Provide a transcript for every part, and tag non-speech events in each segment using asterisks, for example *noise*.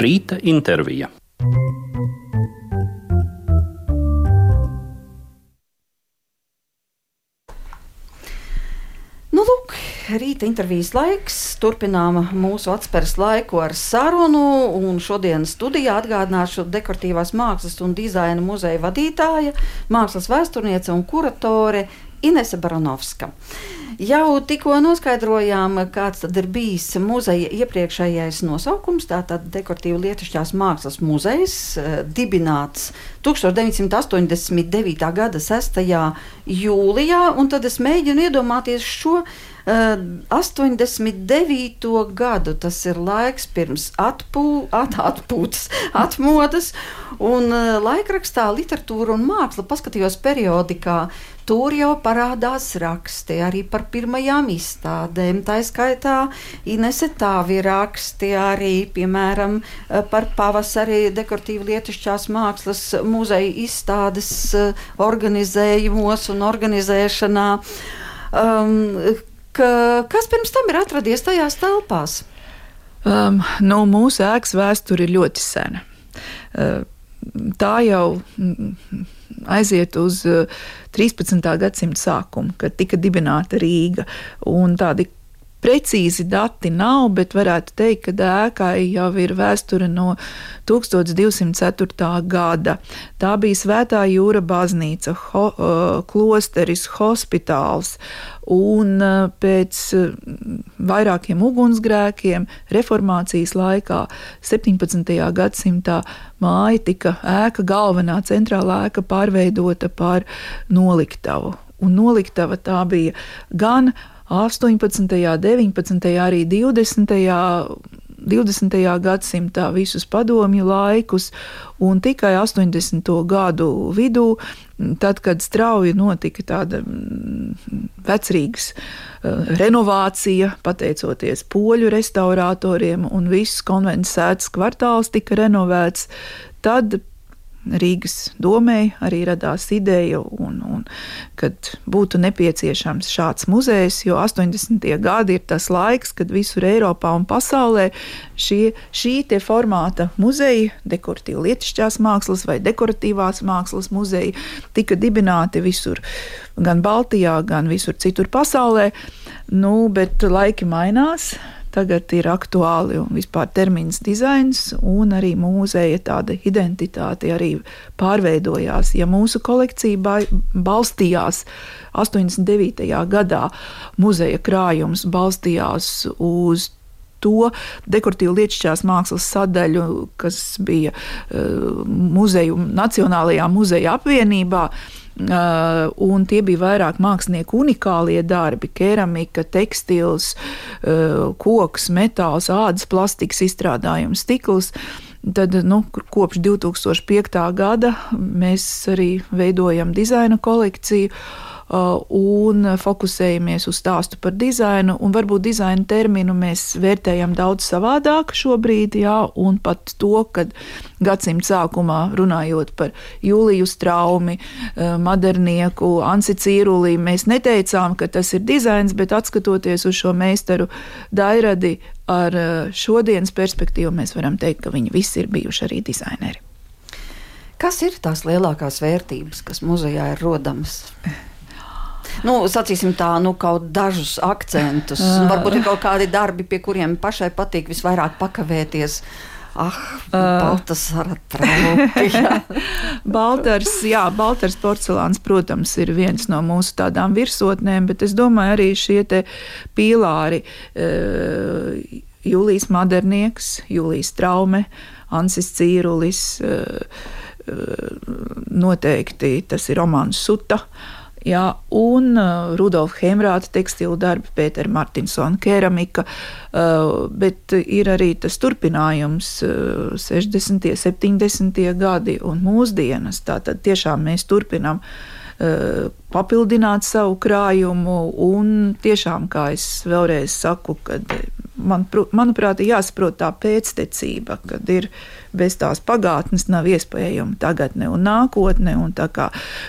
Rīta intervija. Nu, lūk, rīta intervijas laiks. Turpinām mūsu atspērs laiku ar sarunu. Šodienas studijā atgādināšu dekoratīvās mākslas un dizaina muzeja vadītāja, mākslas vēsturniece un kuratore Inese Baranovska. Jau tikko noskaidrojām, kāds ir bijis muzeja iepriekšējais nosaukums. Tātad dekoratīva lietišķās mākslas muzejs, eh, dibināts 1989. gada 6. jūlijā, tad es mēģinu iedomāties šo 89. gadu tas ir laiks pirms atpū, at, atpūtas, atmodas, un laikrakstā literatūra un māksla paskatījos periodikā. Tur jau parādās raksti arī par pirmajām izstādēm. Tā skaitā Inese Tāvi raksti arī, piemēram, par pavasarī dekoratīvu lietišķās mākslas muzeja izstādes organizējumos un organizēšanā. Um, ka, kas pirms tam ir atradies tajās telpās? Um, nu, mūsu ēkas vēsture ir ļoti sena. Uh, tā jau mm, aiziet uz 13. Uh, gadsimta sākumu, kad tika dibināta Rīga. Tādi Precīzi dati nav, bet varētu teikt, ka ēkai jau ir vēsture no 1204. gada. Tā bija Svētā jūra baznīca, ho, klosteris, hospitāls. Un pēc vairākiem ugunsgrēkiem, reformācijas laikā, 17. gadsimtā, māja tika ēka, galvenā centrālā ēka pārveidota par noliktavu. Un noliktava tā bija gan 18., 19., arī 20. 20. gadsimtā visus padomju laikus, un tikai 80. gadu vidū, tad, kad strauji notika tāda vecrīgas eh, renovācija, pateicoties poļu restauratoriem, un viss konvences sēdes kvartāls tika renovēts, tad Rīgas domē arī radās ideja, un, un, kad būtu nepieciešams šāds muzejs, jo 80. gadi ir tas laiks, kad visur Eiropā un pasaulē šie, šī formāta muzeja, dekoratīva lietišķās mākslas vai dekoratīvās mākslas muzeja, tika dibināti visur, gan Baltijā, gan visur citur pasaulē. Nu, bet laiki mainās tagad ir aktuāli un vispār termins dizains un arī mūzeja tāda identitāte arī pārveidojās. Ja mūsu kolekcija balstījās 89. gadā, muzeja krājums balstījās uz to dekoratīvu lietišķās mākslas sadaļu, kas bija uh, muzeju, Nacionālajā muzeja apvienībā. Uh, un tie bija vairāk mākslinieku unikālie darbi - keramika, tekstils, uh, koks, metāls, ādas, plastikas izstrādājums, stikls. Tad nu, kopš 2005. gada mēs arī veidojam dizaina kolekciju. Uh, un fokusējamies uz stāstu par dizainu. Varbūt dizaina terminu mēs vērtējam daudz savādāk šobrīd, jā, un pat to, ka gadsimta sākumā runājot par Jūliju Straumi, uh, modernieku, Ansi Cīrulī, mēs neteicām, ka tas ir dizains, bet atskatoties uz šo meistaru Dairadi ar uh, šodienas perspektīvu, mēs varam teikt, ka viņi visi ir bijuši arī dizaineri. Kas ir tās lielākās vērtības, kas muzejā ir rodamas? Nu, sacīsim tā, nu, kaut dažus akcentus. Varbūt ir kaut kādi darbi, pie kuriem pašai patīk visvairāk pakavēties. Ah, Baltasara trauki. Jā. *laughs* Baltars, jā, Baltars porcelāns, protams, ir viens no mūsu tādām virsotnēm, bet es domāju arī šie te pīlāri. Uh, Jūlijas Madernieks, Jūlijas Traume, Ansis Cīrulis, noteikti tas ir Romāns Suta. Uh, Jā, un uh, Rudolfa Hemrāta tekstilu darbi, Pētera Martinsona keramika, uh, bet ir arī tas turpinājums uh, 60., 70. gadi un mūsdienas. Tātad tiešām mēs turpinām papildināt savu krājumu. Un tiešām, kā es vēlreiz saku, kad man, manuprāt, ir jāsaprot tā pēctecība, kad ir bez tās pagātnes nav iespējama tagadne un nākotne. Un tā kā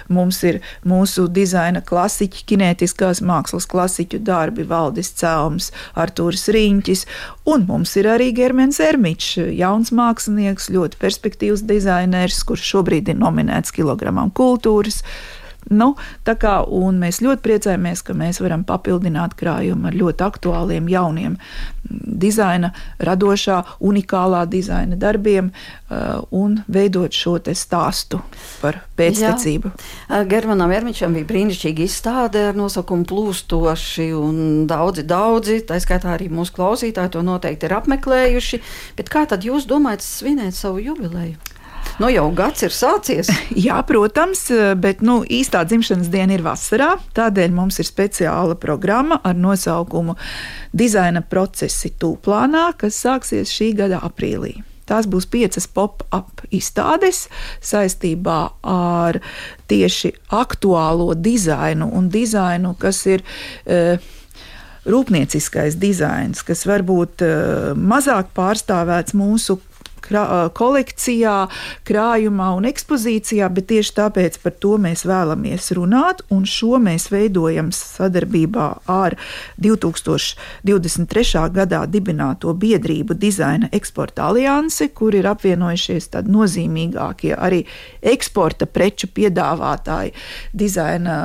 mums ir mūsu dizaina klasiķi, kinētiskās mākslas klasiķu darbi, Valdis Celms, Artūrs Riņķis, un mums ir arī Germans Ermičs, jauns mākslinieks, ļoti perspektīvs dizainers, kurš šobrīd ir nominēts kilogramam kultūras Nu, kā, mēs ļoti priecājamies, ka mēs varam papildināt krājumu ar ļoti aktuāliem, jauniem dizaina, radošā, unikālā dizaina darbiem uh, un veidot šo stāstu par pēctecību. Jā. Germanam Ermičam bija brīnišķīga izstāde ar nosaukumu Plūstoši, un daudzi, daudzi, tā skaitā arī mūsu klausītāji, to noteikti ir apmeklējuši. Bet kā tad jūs domājat svinēt savu jubileju? Nu, jau gads ir sācies. *laughs* Jā, protams, bet nu, īstā dzimšanas diena ir vasarā. Tādēļ mums ir speciāla programma ar nosaukumu Dizaina procesi tūplānā, kas sāksies šī gada aprīlī. Tās būs piecas pop-up izstādes saistībā ar tieši aktuālo dizainu un dizainu, kas ir. Uh, rūpnieciskais dizains, kas varbūt uh, mazāk pārstāvēts mūsu krā, kolekcijā, krājumā un ekspozīcijā, bet tieši tāpēc par to mēs vēlamies runāt, un šo mēs veidojam sadarbībā ar 2023. gadā dibināto biedrību Dizaina eksporta aliansi, kur ir apvienojušies tādi nozīmīgākie arī eksporta preču piedāvātāji, dizaina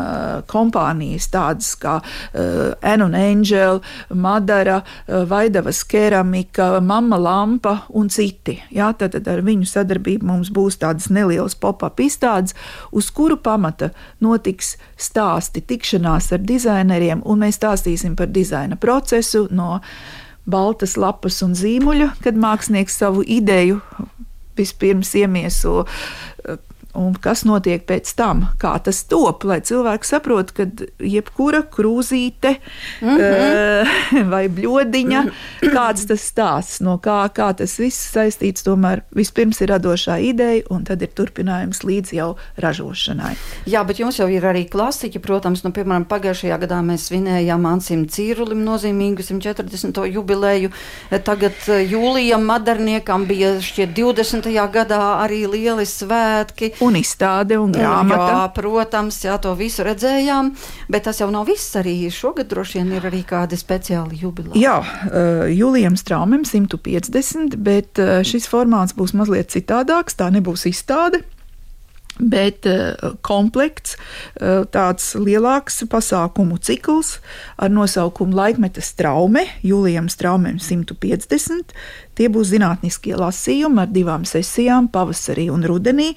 kompānijas tādas kā uh, Angel, Madara, uh, Vaidavas keramika, Mama Lampa un citi. Jā, tad, tad ar viņu sadarbību mums būs tādas nelielas pop-up izstādes, uz kuru pamata notiks stāsti, tikšanās ar dizaineriem, un mēs stāstīsim par dizaina procesu no baltas lapas un zīmuļa, kad mākslinieks savu ideju vispirms iemieso un kas notiek pēc tam, kā tas top, lai cilvēki saprotu, ka jebkura krūzīte mm -hmm. *laughs* vai bļodiņa, mm -hmm. kāds tas stāsts, no kā, kā tas viss saistīts, tomēr vispirms ir radošā ideja, un tad ir turpinājums līdz jau ražošanai. Jā, bet jums jau ir arī klasiķi, protams, nu, piemēram, pagājušajā gadā mēs svinējām Ansim Cīrulim nozīmīgu 140. jubileju, tagad eh, Jūlijam Madarniekam bija šķiet 20. gadā arī lieli svētki un izstāde un grāmata. Jā, protams, jā, to visu redzējām, bet tas jau nav viss. Arī šogad droši vien ir arī kādi speciāli jubileji. Jā, uh, Julijam Straumam 150, bet uh, šis formāts būs mazliet citādāks. Tā nebūs izstāde bet uh, komplekts, uh, tāds lielāks pasākumu cikls ar nosaukumu Laikmeta straume, Jūlijam Straumēm 150. Tie būs zinātniskie lasījumi ar divām sesijām, pavasarī un rudenī,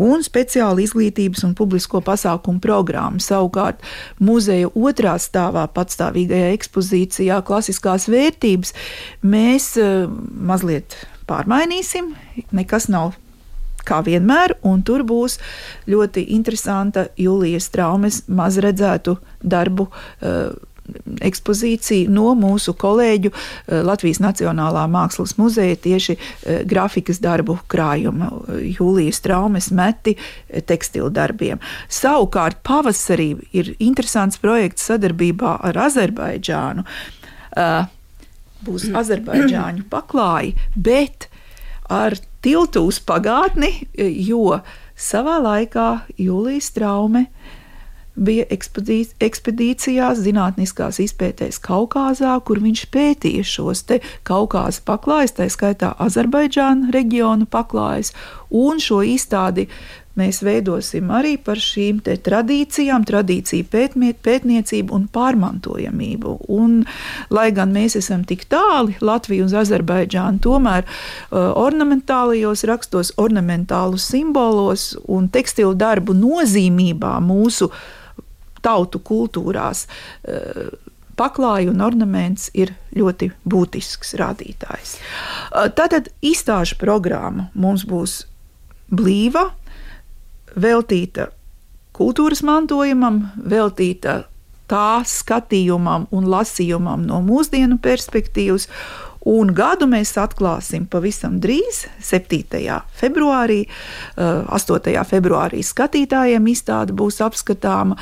un speciāli izglītības un publisko pasākumu programmu. Savukārt muzeja otrā stāvā patstāvīgajā ekspozīcijā klasiskās vērtības mēs uh, mazliet pārmainīsim. Nekas nav kā vienmēr, un tur būs ļoti interesanta Jūlijas traumas mazredzētu darbu. Uh, ekspozīcija no mūsu kolēģu uh, Latvijas Nacionālā Mākslas muzeja tieši uh, grafikas darbu krājuma, jūlijas traumas meti tekstilu darbiem. Savukārt pavasarī ir interesants projekts sadarbībā ar Azerbaidžānu. Būs Azerbaidžāņu paklāji, bet ar tiltu uz pagātni, jo savā laikā Jūlijas traume bija ekspedīcijās, zinātniskās izpētēs Kaukazā, kur viņš pētīja šos Kaukāza paklājus, tā skaitā Azerbaidžāna reģiona paklājus, un šo izstādi mēs veidosim arī par šīm tradīcijām, tradīciju pētmiet, pētniecību un pārmantojamību. Un, lai gan mēs esam tik tāli, Latvija un Azerbaidžāna, tomēr uh, ornamentālajos rakstos, ornamentālu simbolos un tekstilu darbu nozīmībā mūsu tautu kultūrās. Uh, paklāja un ornaments ir ļoti būtisks rādītājs. Uh, tātad izstāžu programma mums būs blīva, veltīta kultūras mantojumam, veltīta tā skatījumam un lasījumam no mūsdienu perspektīvas. Un gadu mēs atklāsim pavisam drīz, 7. februārī. 8. februārī skatītājiem izstāde būs apskatāma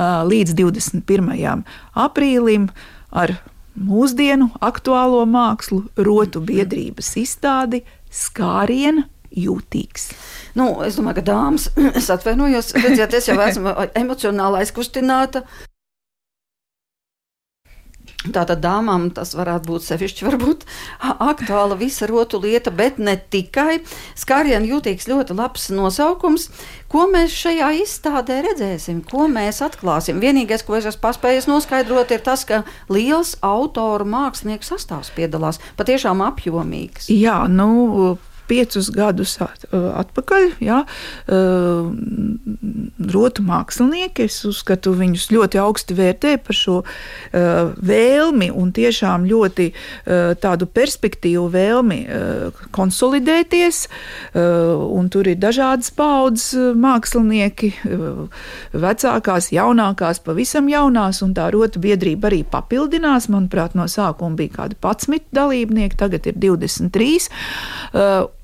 līdz 21. aprīlim ar mūsdienu aktuālo mākslu, rotu biedrības izstādi Skāriena jūtīgs. Nu, es domāju, ka dāmas, *clears throat* es atvainojos, redziet, es jau esmu emocionāli aizkustināta. Tātad dāmām tas varētu būt sevišķi varbūt, aktuāla visa rotu lieta, bet ne tikai. Skārienu jūtīgs ļoti labs nosaukums. Ko mēs šajā izstādē redzēsim, ko mēs atklāsim? Vienīgais, ko es esmu paspējis noskaidrot, ir tas, ka liels autoru mākslinieku sastāvs piedalās, patiešām apjomīgs. Jā, nu, piecus gadus atpakaļ. Ja, rotu mākslinieki, es uzskatu, viņus ļoti augsti vērtē par šo vēlmi un tiešām ļoti tādu perspektīvu vēlmi konsolidēties. Un tur ir dažādas paudzes mākslinieki, vecākās, jaunākās, pavisam jaunās, un tā rotu biedrība arī papildinās. Manuprāt, no sākuma bija kādi 11 dalībnieki, tagad ir 23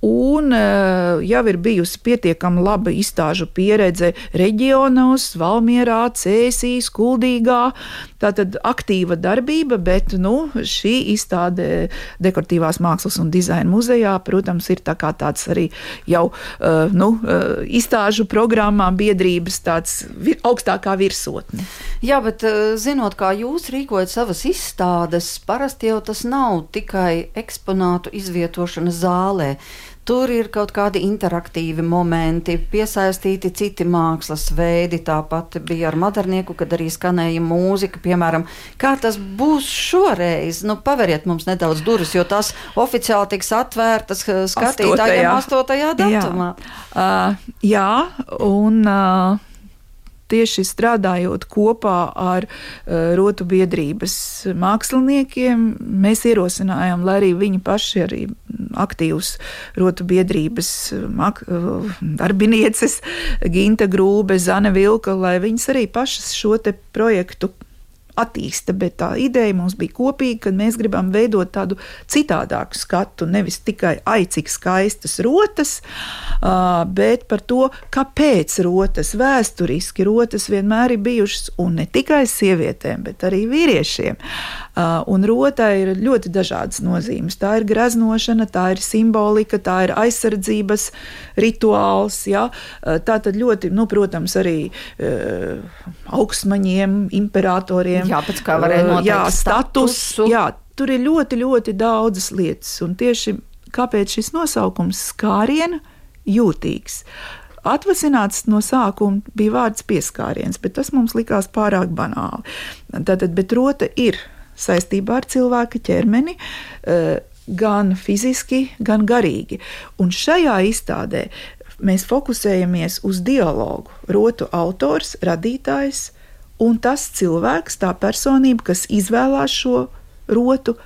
un eh, jau ir bijusi pietiekami laba izstāžu pieredze reģionos, Valmierā, Cēsīs, Kuldīgā. Tātad aktīva darbība, bet nu, šī izstāde dekoratīvās mākslas un dizaina muzejā, protams, ir tā tāds arī jau uh, nu, uh, izstāžu programmā biedrības tāds vir, augstākā virsotne. Jā, bet zinot, kā jūs rīkojat savas izstādes, parasti jau tas nav tikai eksponātu izvietošana zālē. Tur ir kaut kādi interaktīvi momenti, piesaistīti citi mākslas veidi. Tāpat bija ar modernieku, kad arī skanēja mūzika, piemēram. Kā tas būs šoreiz? Nu, paveriet mums nedaudz durvis, jo tas oficiāli tiks atvērtas skatītājiem 8. datumā. Jā, uh, jā un. Uh, tieši strādājot kopā ar uh, rotu biedrības māksliniekiem, mēs ierosinājām, lai arī viņi paši arī aktīvs rotu biedrības mak, uh, darbinieces, Ginta Grūbe, Zane Vilka, lai viņas arī pašas šo projektu attīsta, bet tā ideja mums bija kopīga, ka mēs gribam veidot tādu citādāku skatu, nevis tikai ai, cik skaistas rotas, bet par to, kāpēc rotas vēsturiski rotas vienmēr ir bijušas un ne tikai sievietēm, bet arī vīriešiem. Un rota ir ļoti dažādas nozīmes. Tā ir graznošana, tā ir simbolika, tā ir aizsardzības rituāls. Ja? Tā tad ļoti, nu, protams, arī augstmaņiem, imperatoriem Jā, pēc kā varēja noteikt jā, status. Statusu. Jā, tur ir ļoti, ļoti daudzas lietas. Un tieši kāpēc šis nosaukums skāriena jūtīgs? Atvasināts no sākuma bija vārds pieskāriens, bet tas mums likās pārāk banāli. Tātad, bet rota ir saistībā ar cilvēka ķermeni, gan fiziski, gan garīgi. Un šajā izstādē mēs fokusējamies uz dialogu. Rotu autors, radītājs, un tas cilvēks, tā personība, kas izvēlās šo rotu.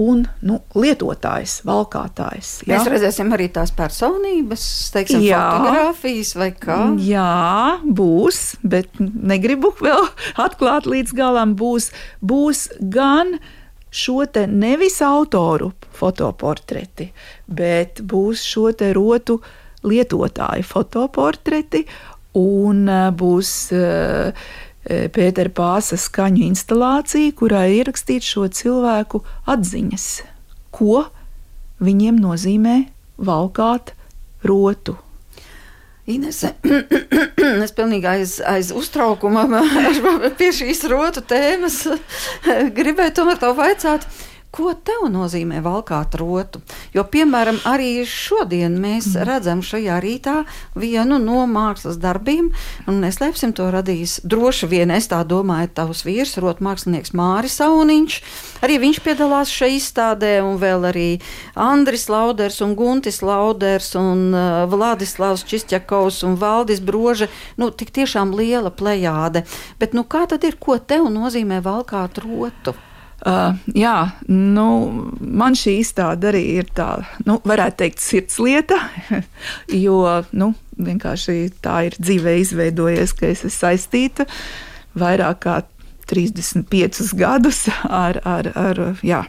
Un nu, lietotājs, valkātājs. Jā. Mēs redzēsim arī tās personības, teiksim, jā, fotografijas vai kā. Jā, būs, bet negribu vēl *laughs* atklāt līdz galam. Būs, būs gan šo te nevis autoru fotoportreti, bet būs šo te rotu lietotāju fotoportreti un būs. Uh, Pētera Pāsa skaņu instalācija, kurā ir ierakstīts šo cilvēku atziņas, ko viņiem nozīmē valkāt rotu. Inese, *clears throat* es pilnīgi aiz, aiz uztraukuma *laughs* pie šīs rotu tēmas *laughs* gribēju tomēr to vaicāt. Ko tev nozīmē valkāt rotu? Jo, piemēram, arī šodien mēs mm. redzam šajā rītā vienu no mākslas darbiem, un neslēpsim to radījis droši vien, es tā domāju, tavs vīrs, rotu mākslinieks Māris Sauniņš. Arī viņš piedalās šajā izstādē, un vēl arī Andris Lauders un Guntis Lauders un uh, Vladislavs Čistjakovs un Valdis Brože. Nu, tik tiešām liela plejāde. Bet, nu, kā tad ir, ko tev nozīmē valkāt rotu? Uh, jā, nu, man šī izstāde arī ir tā, nu, varētu teikt, sirds lieta, *laughs* jo nu, vienkārši tā ir dzīvē izveidojies, ka es esmu saistīta vairāk kā 35 gadus ar, ar, ar, jā,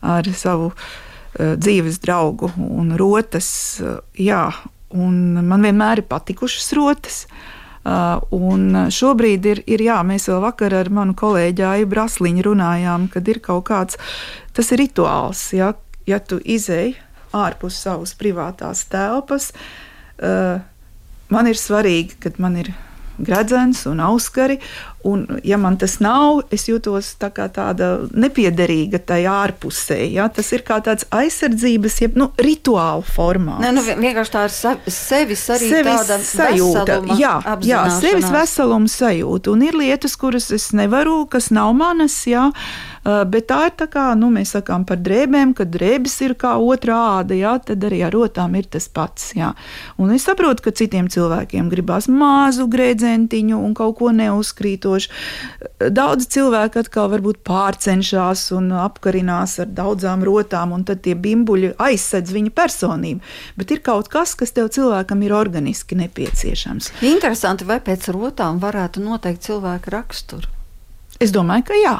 ar savu uh, dzīves draugu un rotas. Uh, jā, un man vienmēr ir patikušas rotas. Uh, un šobrīd ir, ir, jā, mēs vēl vakar ar manu kolēģi Aiju Brasliņu runājām, kad ir kaut kāds, tas ir rituāls, ja, ja tu izēji ārpus savas privātās telpas. Uh, man ir svarīgi, ka man ir gredzens un auskari. Un, ja man tas nav, es jūtos tā kā tāda nepiederīga tajā ārpusē. Ja? Tas ir kā tāds aizsardzības, jeb nu, rituāla formā. Nē, nu, vienkārši tā ir sevis arī sevis sajūta. Jā, jā, sevis veseluma sajūta. Un ir lietas, kuras es nevaru, kas nav manas. Ja? Eh, bet tā ir tā kā nu, mēs sakām par drēbēm, kad drēbes ir kā otrā āda, jā, tad arī ar rotām ir tas pats. Jā. Un es saprotu, ka citiem cilvēkiem gribās mazu grēdzentiņu un kaut ko neuzkrītošu. Daudz cilvēku atkal varbūt pārcenšas un apkarinās ar daudzām rotām, un tad tie bimbuļi aizsedz viņa personību. Bet ir kaut kas, kas tev cilvēkam ir organiski nepieciešams. Interesanti, vai pēc rotām varētu noteikt cilvēku raksturu? Es domāju, ka jā.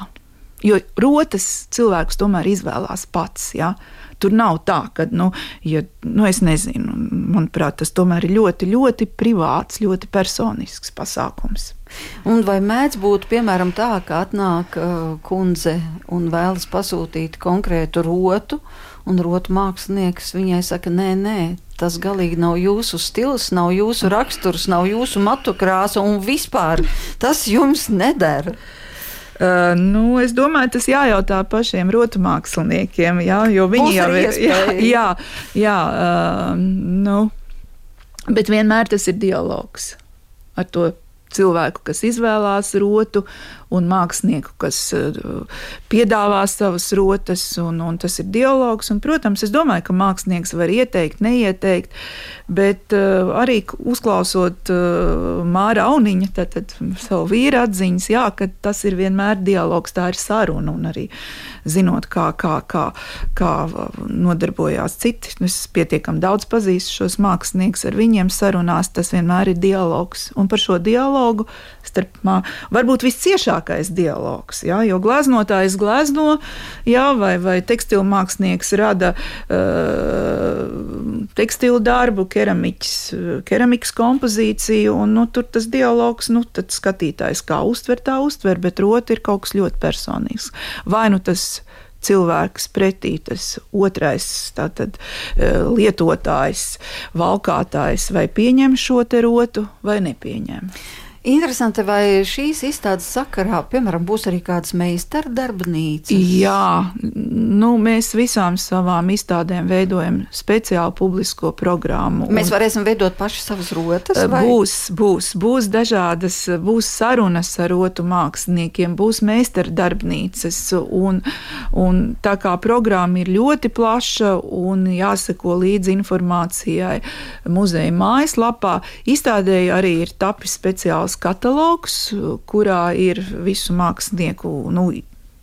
Jo rotas cilvēks tomēr izvēlās pats. Ja? Tur nav tā, ka, nu, ja, nu, es nezinu, manuprāt, tas tomēr ir ļoti, ļoti privāts, ļoti personisks pasākums. Un vai mēdz būt, piemēram, tā, ka atnāk uh, kundze un vēlas pasūtīt konkrētu rotu, un rotu mākslinieks viņai saka, nē, nē, tas galīgi nav jūsu stils, nav jūsu raksturs, nav jūsu matu krāsa, un vispār tas jums nedara. Uh, nu, es domāju, tas jājautā pašiem rotu māksliniekiem, jā, jo viņi Būs jau ir. *laughs* Jā, jā, jā uh, nu, bet vienmēr tas ir dialogs ar to cilvēku, kas izvēlās rotu, un mākslinieku, kas eh, piedāvā savas rotas, un, un tas ir dialogs. Un, protams, es domāju, ka mākslinieks var ieteikt, neieteikt, bet uh, arī uzklausot uh, Māra Auniņa, tad, tad savu vīra atziņas, jā, ka tas ir vienmēr dialogs, tā ir saruna, un arī zinot, kā, kā, kā, kā nodarbojās citi. Es pietiekami daudz pazīstu šos māksliniekus, ar viņiem sarunās, tas vienmēr ir dialogs. Un par šo dialogu starp varbūt visciešākais dialogs. Ja, jo gleznotājs glezno, ja, vai, vai tekstilu mākslinieks rada uh, tekstilu darbu, keramiķis, keramikas kompozīciju, un nu, tur tas dialogs, nu, tad skatītājs kā uztver, tā uztver, bet rota ir kaut kas ļoti personīgs. Vai nu tas cilvēks pretī, tas otrais tātad, lietotājs, valkātājs, vai pieņem šo te rotu vai nepieņem. Interesanti, vai šīs izstādes sakarā, piemēram, būs arī kādas meistardarbnīcas? Jā, nu, mēs visām savām izstādēm veidojam speciālu publisko programmu. Mēs varēsim veidot paši savas rotas? Vai? Būs, būs, būs dažādas, būs sarunas ar rotu māksliniekiem, būs meistardarbnīcas, un, un tā kā programma ir ļoti plaša un jāseko līdzi informācijai muzeja mājaslapā, izstādēji arī ir tapis speciāls speciāls katalogs, kurā ir visu mākslinieku nu,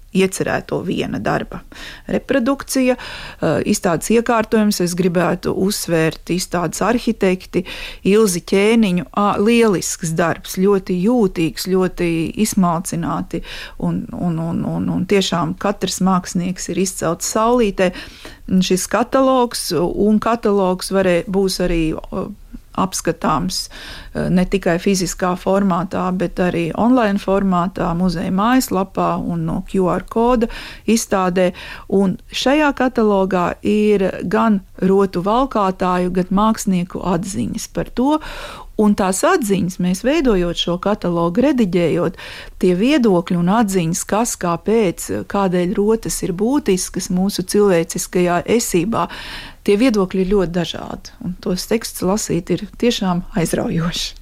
iecerēto viena darba reprodukcija, eh, izstādes iekārtojums. Es gribētu uzsvērt izstādes arhitekti Ilzi Ķēniņu. Lielisks darbs, ļoti jūtīgs, ļoti izsmalcināti, un, un, un, un, un tiešām katrs mākslinieks ir izcelts saulītē. Šis katalogs un katalogs varē, būs arī apskatāms eh, ne tikai fiziskā formātā, bet arī online formātā, muzeja mājaslapā un no QR koda izstādē. Un šajā katalogā ir gan rotu valkātāju, gan mākslinieku atziņas par to. Un tās atziņas, mēs veidojot šo katalogu, rediģējot, tie viedokļi un atziņas, kas, kāpēc, kādēļ rotas ir būtiskas mūsu cilvēciskajā esībā, tie viedokļi ir ļoti dažādi. Un tos tekstus lasīt ir tiešām aizraujoši.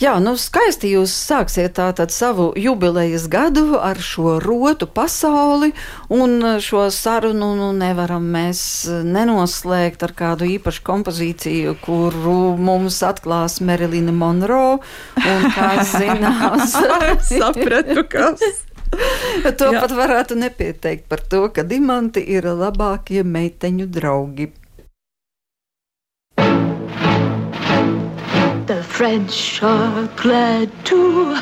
Jā, nu skaisti jūs sāksiet tātad savu jubilejas gadu ar šo rotu pasauli, un šo sarunu nu, nevaram mēs nenoslēgt ar kādu īpašu kompozīciju, kuru mums atklās Merilina Monroe, un kā *laughs* zinās, sapratu, kas. to Jā. pat varētu nepieteikt par to, ka diamanti ir labākie meiteņu draugi. French are glad to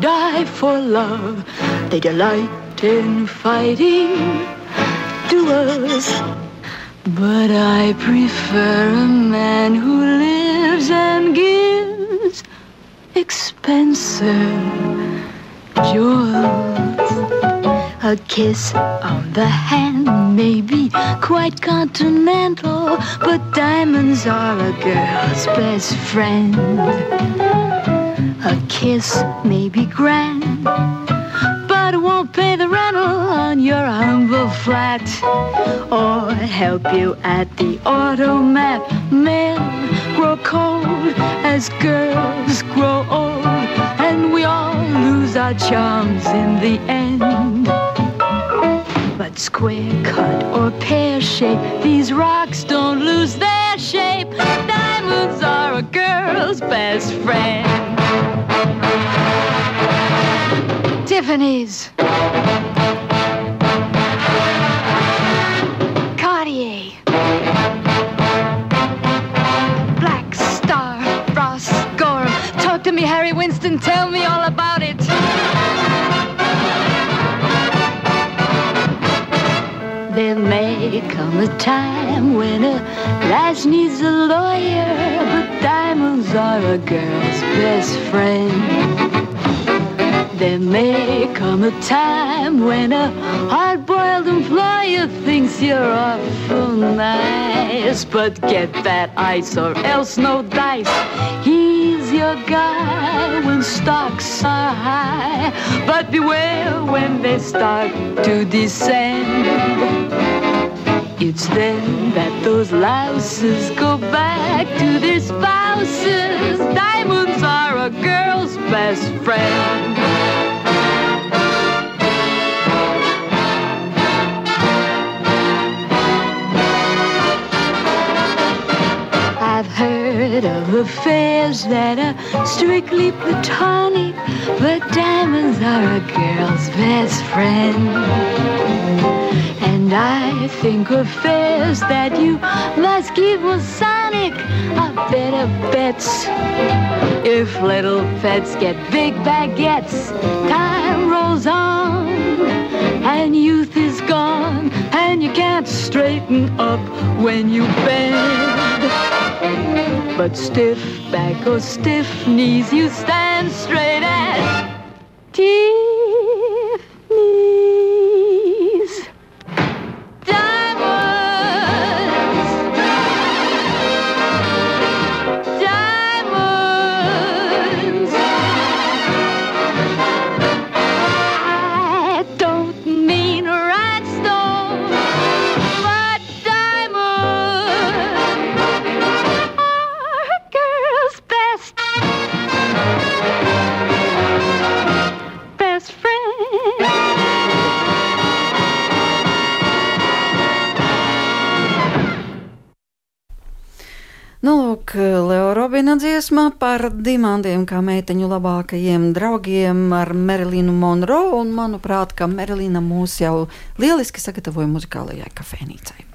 die for love. They delight in fighting duels. But I prefer a man who lives and gives expensive jewels. A kiss on the hand may be quite continental, but diamonds are a girl's best friend. A kiss may be grand, but it won't pay the rental on your humble flat or help you at the automat. Men grow cold as girls grow old, and we all lose our charms in the end. But square cut or pear shape, these rocks don't lose their shape. Diamonds are a girl's best friend. Tiffany's. Cartier. Black Star, Ross. Talk to me, Harry Winston. Tell me all about it. May come a time when a lass needs a lawyer, but diamonds are a girl's best friend. There may come a time when a hard-boiled employer thinks you're awful nice, but get that ice or else no dice. He's your guy when stocks are high, but beware when they start to descend. It's then that those louses go back to their spouses. Diamonds are a girl's best friend. I've heard of affairs that are strictly platonic, but diamonds are a girl's best friend. I think of affairs that you must give keep Masonic are better bets. If little pets get big baguettes, time rolls on and youth is gone, and you can't straighten up when you bend. But stiff back or stiff knees, you stand straight as Tiffany's. Dziesmā par dimantiem, kā meiteņu labākajiem draugiem ar Merilīnu Monroe. Un, manuprāt, ka Merilīna mūs jau lieliski sagatavoja muzikālajai kafejnīcai.